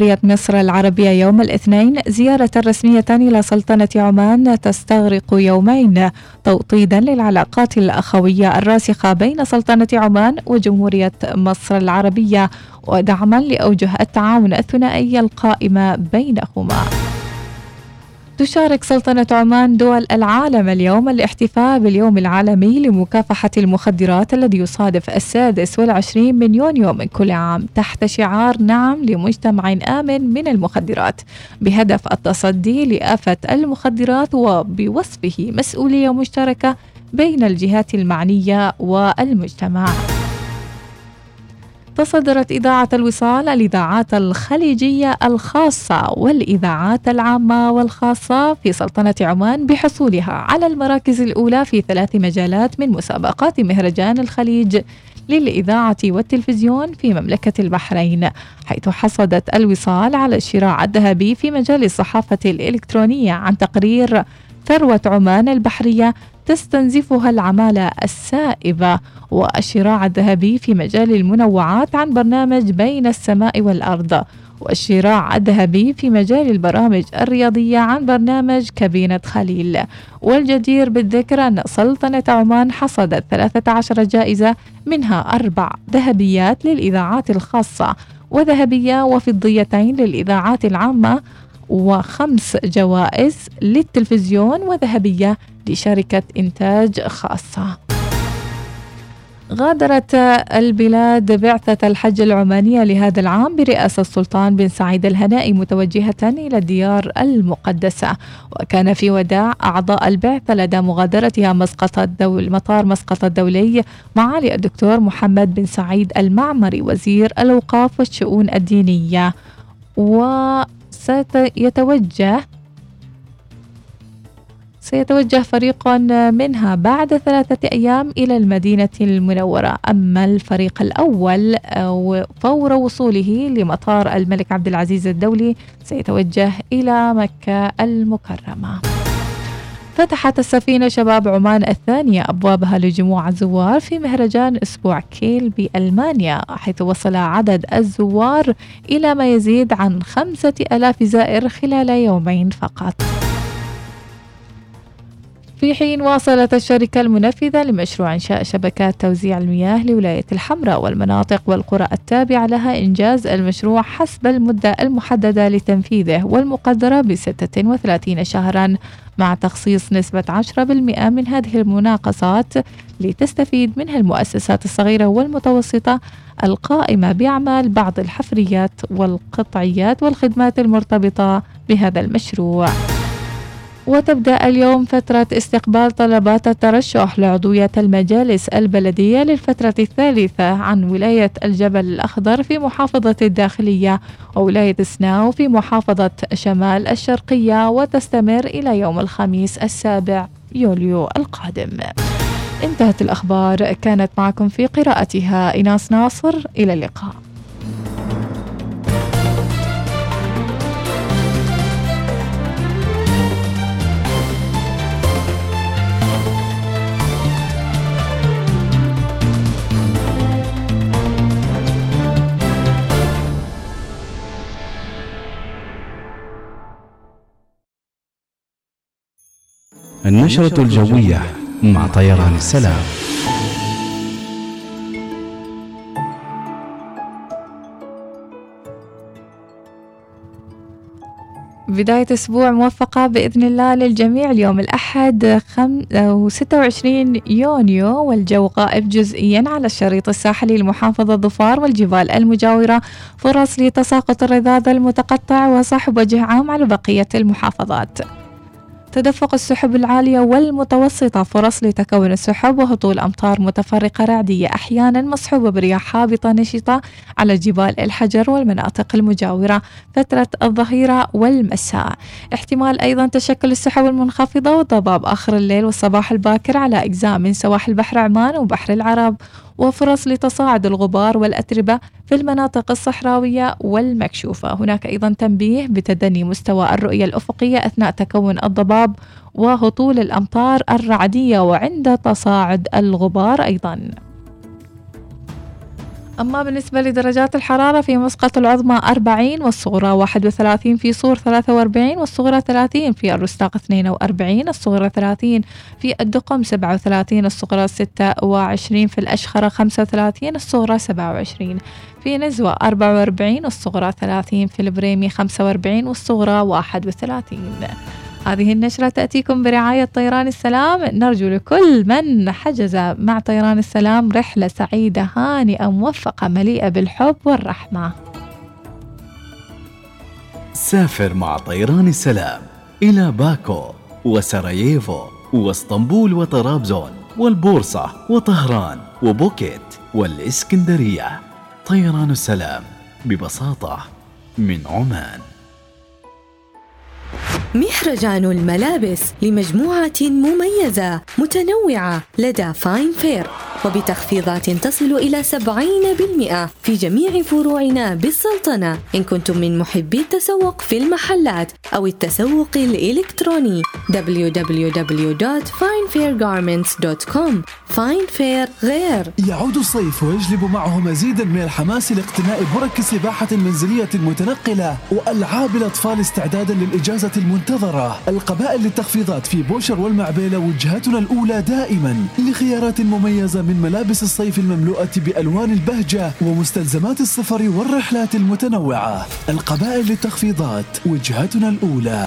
جمهورية مصر العربية يوم الاثنين زيارة رسمية إلى سلطنة عمان تستغرق يومين توطيدا للعلاقات الأخوية الراسخة بين سلطنة عمان وجمهورية مصر العربية ودعما لأوجه التعاون الثنائي القائمة بينهما. تشارك سلطنة عمان دول العالم اليوم الاحتفاء باليوم العالمي لمكافحة المخدرات الذي يصادف السادس والعشرين من يونيو من كل عام تحت شعار نعم لمجتمع آمن من المخدرات بهدف التصدي لآفة المخدرات وبوصفه مسؤولية مشتركة بين الجهات المعنية والمجتمع. تصدرت إذاعة الوصال الإذاعات الخليجية الخاصة والإذاعات العامة والخاصة في سلطنة عمان بحصولها على المراكز الأولى في ثلاث مجالات من مسابقات مهرجان الخليج للإذاعة والتلفزيون في مملكة البحرين حيث حصدت الوصال على الشراع الذهبي في مجال الصحافة الإلكترونية عن تقرير ثروة عمان البحرية تستنزفها العمالة السائبة والشراع الذهبي في مجال المنوعات عن برنامج بين السماء والأرض والشراع الذهبي في مجال البرامج الرياضية عن برنامج كابينة خليل. والجدير بالذكر أن سلطنة عمان حصدت 13 جائزة منها أربع ذهبيات للإذاعات الخاصة وذهبية وفضيتين للإذاعات العامة وخمس جوائز للتلفزيون وذهبية لشركة إنتاج خاصة. غادرت البلاد بعثة الحج العمانية لهذا العام برئاسة السلطان بن سعيد الهنائي متوجهة إلى الديار المقدسة. وكان في وداع أعضاء البعثة لدى مغادرتها مسقط الدول مطار مسقط الدولي معالي الدكتور محمد بن سعيد المعمري وزير الأوقاف والشؤون الدينية. وسيتوجه سيتوجه فريق منها بعد ثلاثة أيام إلى المدينة المنورة. أما الفريق الأول فور وصوله لمطار الملك عبد العزيز الدولي سيتوجه إلى مكة المكرمة. فتحت السفينة شباب عمان الثانية أبوابها لجموع الزوار في مهرجان أسبوع كيل بألمانيا حيث وصل عدد الزوار إلى ما يزيد عن خمسة ألاف زائر خلال يومين فقط. في حين واصلت الشركة المنفذة لمشروع إنشاء شبكات توزيع المياه لولاية الحمراء والمناطق والقرى التابعة لها إنجاز المشروع حسب المدة المحددة لتنفيذه والمقدرة ب 36 شهرا مع تخصيص نسبة 10% من هذه المناقصات لتستفيد منها المؤسسات الصغيرة والمتوسطة القائمة بأعمال بعض الحفريات والقطعيات والخدمات المرتبطة بهذا المشروع. وتبدأ اليوم فترة استقبال طلبات الترشح لعضوية المجالس البلدية للفترة الثالثة عن ولاية الجبل الأخضر في محافظة الداخلية وولاية سناو في محافظة شمال الشرقية وتستمر إلى يوم الخميس السابع يوليو القادم. انتهت الأخبار كانت معكم في قراءتها إناس ناصر. إلى اللقاء. النشرة الجوية مع طيران السلام. بداية أسبوع موفقة بإذن الله للجميع. اليوم الأحد خم... 26 يونيو والجو غائب جزئيا على الشريط الساحلي لمحافظة ظفار والجبال المجاورة. فرص لتساقط الرذاذ المتقطع وصحب وجه عام على بقية المحافظات. تدفق السحب العالية والمتوسطة فرص لتكون السحب وهطول أمطار متفرقة رعدية أحيانا مصحوبة برياح هابطة نشطة على جبال الحجر والمناطق المجاورة فترة الظهيرة والمساء. احتمال أيضا تشكل السحب المنخفضة وضباب آخر الليل والصباح الباكر على أجزاء من سواحل بحر عمان وبحر العرب. وفرص لتصاعد الغبار والأتربة في المناطق الصحراوية والمكشوفة. هناك أيضا تنبيه بتدني مستوى الرؤية الأفقية أثناء تكون الضباب وهطول الأمطار الرعدية وعند تصاعد الغبار أيضا. أما بالنسبة لدرجات الحرارة في مسقط العظمى 40 والصغرى 31 في صور 43 والصغرى 30 في الرستاق 42 الصغرى 30 في الدقم 37 الصغرى 26 في الأشخرة 35 الصغرى 27 في نزوة 44 الصغرى 30 في البريمي 45 والصغرى 31 هذه النشرة تأتيكم برعاية طيران السلام. نرجو لكل من حجز مع طيران السلام رحلة سعيدة هانئة موفقة مليئة بالحب والرحمة. سافر مع طيران السلام إلى باكو وسراييفو واسطنبول وطرابزون والبورصة وطهران وبوكيت والإسكندرية. طيران السلام ببساطة من عمان. مهرجان الملابس لمجموعة مميزة متنوعة لدى فاين فير وبتخفيضات تصل إلى 70% في جميع فروعنا بالسلطنة. إن كنتم من محبي التسوق في المحلات أو التسوق الإلكتروني www.finefairgarments.com فاين فير غير. يعود الصيف ويجلب معه مزيدا من الحماس لاقتناء برك سباحة منزلية متنقلة وألعاب الأطفال استعدادا للإجازة المنتظرة. القبائل للتخفيضات في بوشر والمعبيلة وجهتنا الأولى دائما لخيارات مميزة من ملابس الصيف المملوءة بألوان البهجة ومستلزمات السفر والرحلات المتنوعة. القبائل للتخفيضات وجهتنا الأولى.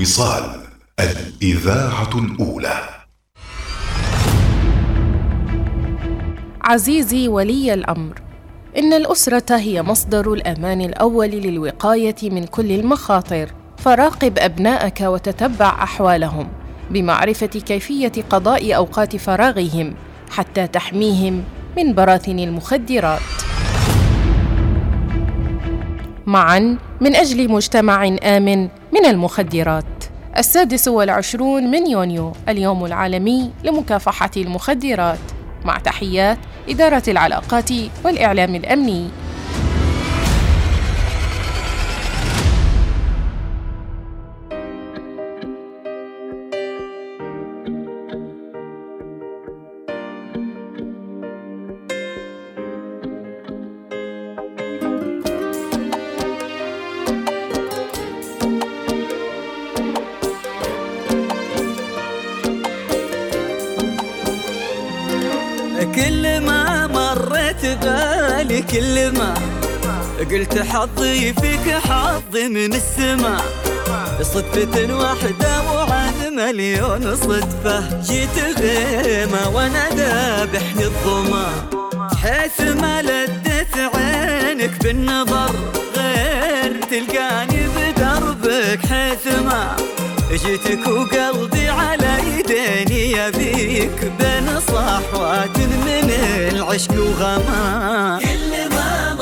الوصال الإذاعة الأولى. عزيزي ولي الأمر إن الأسرة هي مصدر الأمان الأول للوقاية من كل المخاطر. فراقب أبناءك وتتبع أحوالهم بمعرفة كيفية قضاء أوقات فراغهم حتى تحميهم من براثن المخدرات. معا من أجل مجتمع آمن من المخدرات. السادس والعشرون من يونيو اليوم العالمي لمكافحة المخدرات. مع تحيات إدارة العلاقات والإعلام الأمني. كل ما مرت بالي كل ما قلت حظي فيك حظ من السماء صدفة واحدة وعن مليون صدفة. جيت غيمة وأنا ذابحني الظما حيث ما لدت عينك بالنظر غير تلقاني بدربك حيث ما. جيتك وقلبي على يديني يبيك بين صحوات من العشق وغما كل ما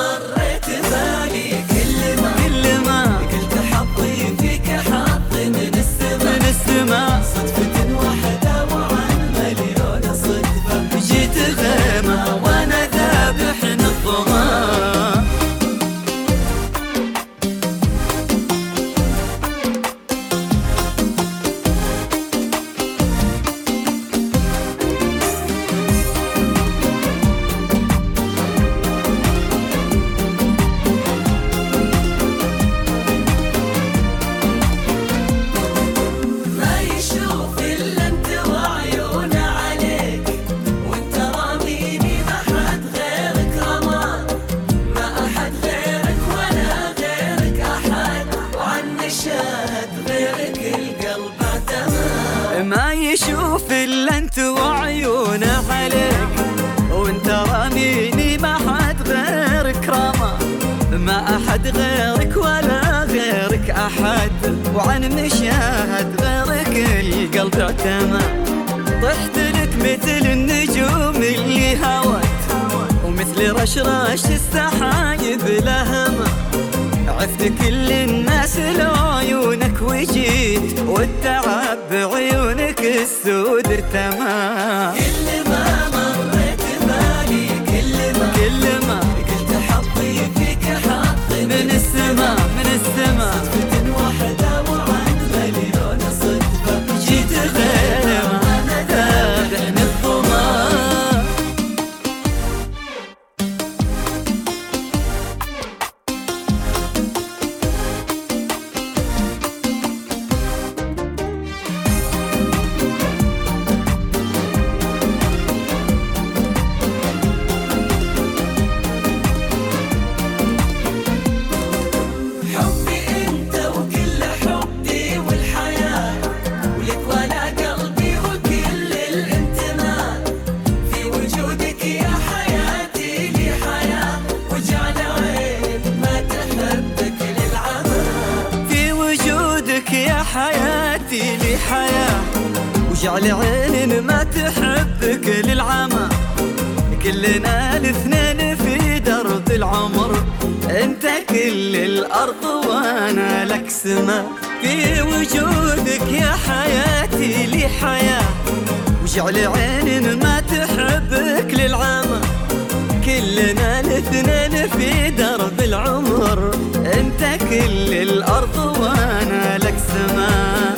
تمام طحت لك مثل النجوم اللي هوت. ومثل رشرش السحايب لهمة. عفت كل الناس لو عيونك وجيت. والتعب بعيونك السود ارتمى. حياتي لي حياة وجعل عين ما تحبك للعمى. كلنا الاثنين في درب العمر. أنت كل الأرض وأنا لك سما. في وجودك يا حياتي لي حياه وجعل عين ما تحبك للعمى. كلنا الاثنين في درب العمر. أنت كل الأرض وأنا لك سما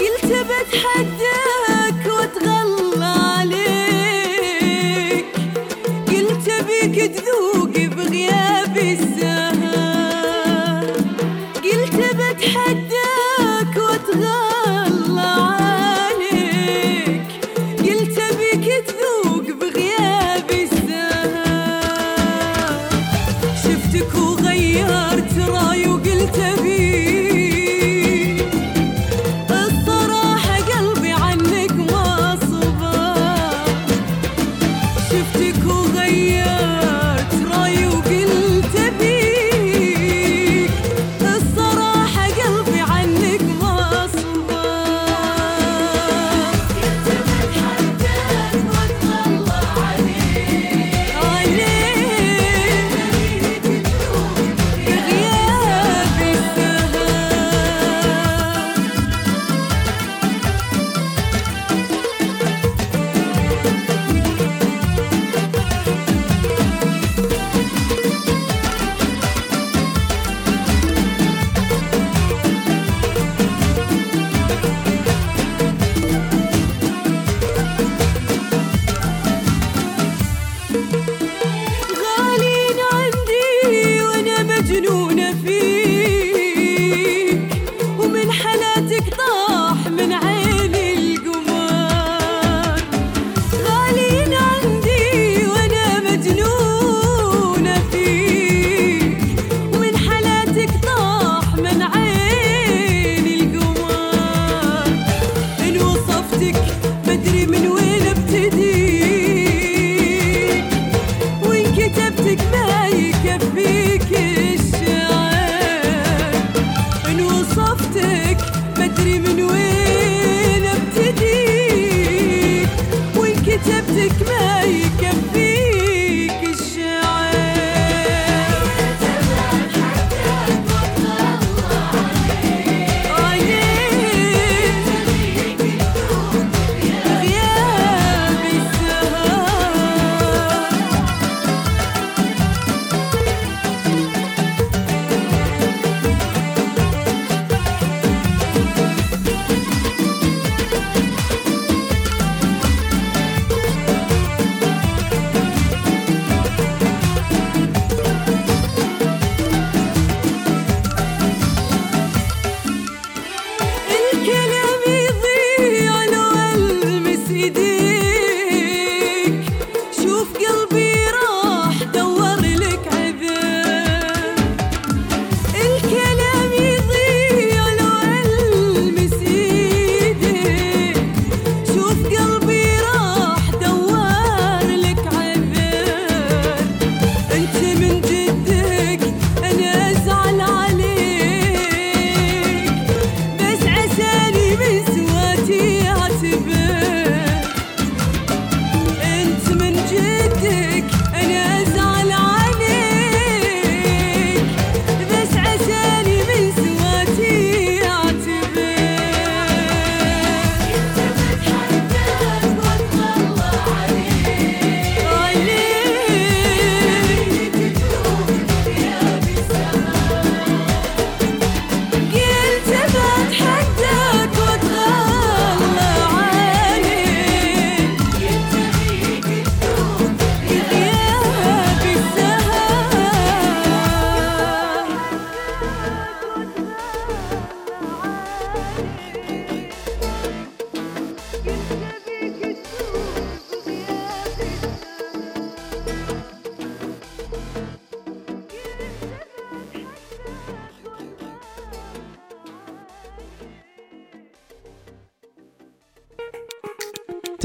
قلت بتحداك واتغلى عليك. قلت بيك تذوق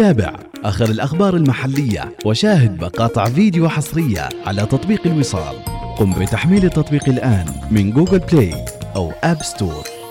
تابع. آخر الأخبار المحلية وشاهد مقاطع فيديو حصرية على تطبيق الوصال. قم بتحميل التطبيق الآن من Google Play أو App Store